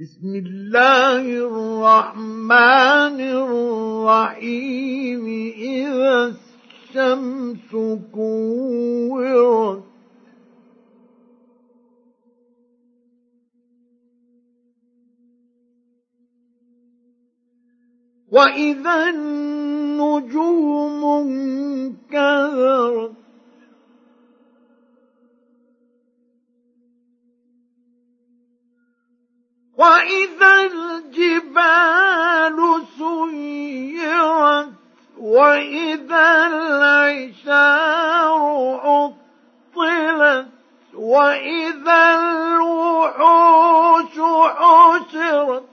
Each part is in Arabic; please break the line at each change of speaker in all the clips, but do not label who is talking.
بسم الله الرحمن الرحيم. إذا الشمس كورت. وإذا النجوم انكدرت. وإذا الجبال سيرت وإذا العشار عطلت وإذا الوحوش حشرت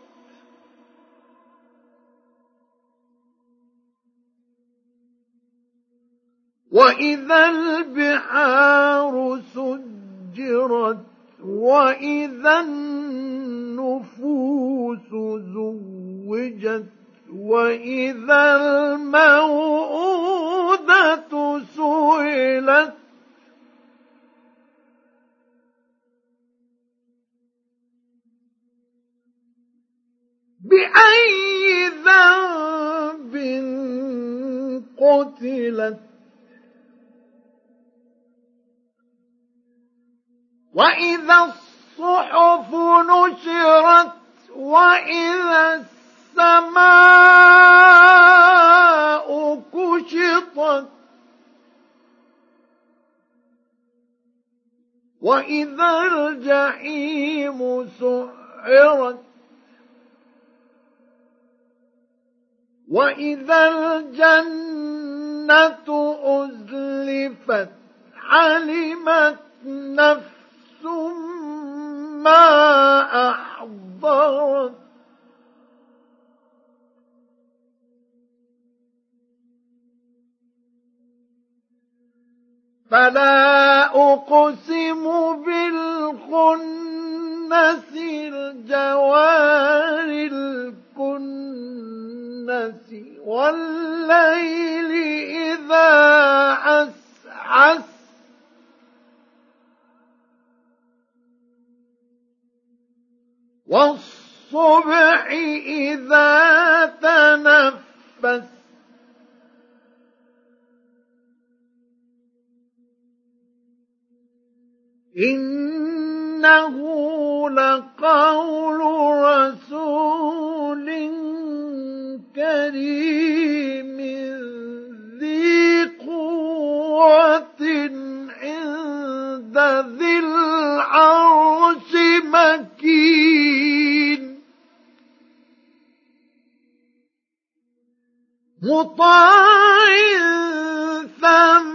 وإذا البحار سجرت وإذا زوجت وإذا الموءودة سئلت. بأي ذنب قتلت؟ وإذا الصحف نشرت وإذا السماء كشطت. وإذا الجحيم سعرت وإذا الجنة أزلفت علمت نفس ما أحضرت. فلا أقسم بالخنس الجوار الكنس والليل إذا عسعس. والصبح إذا تنفس إنه لقول رسول كريم ذي قوة عند ذي العرش مكين. مطاع ثم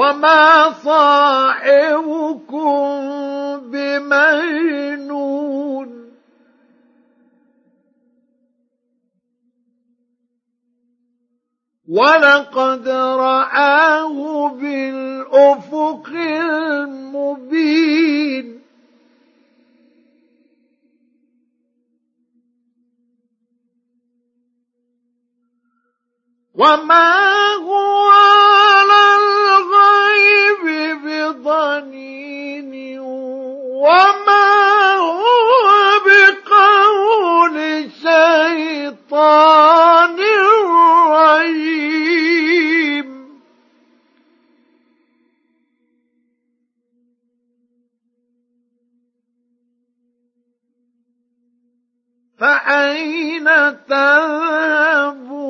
وما صاحبكم بمجنون. ولقد رآه بالأفق المبين. وما فأين تذهبون؟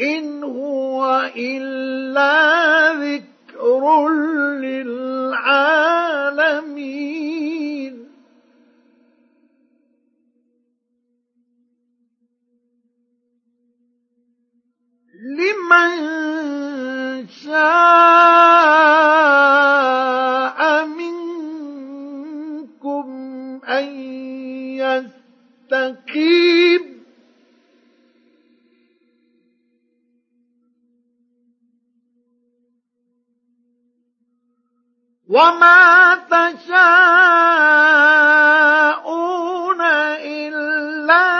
إن هو إلا ذكر للعالمين. لمن وما تشاءون إلا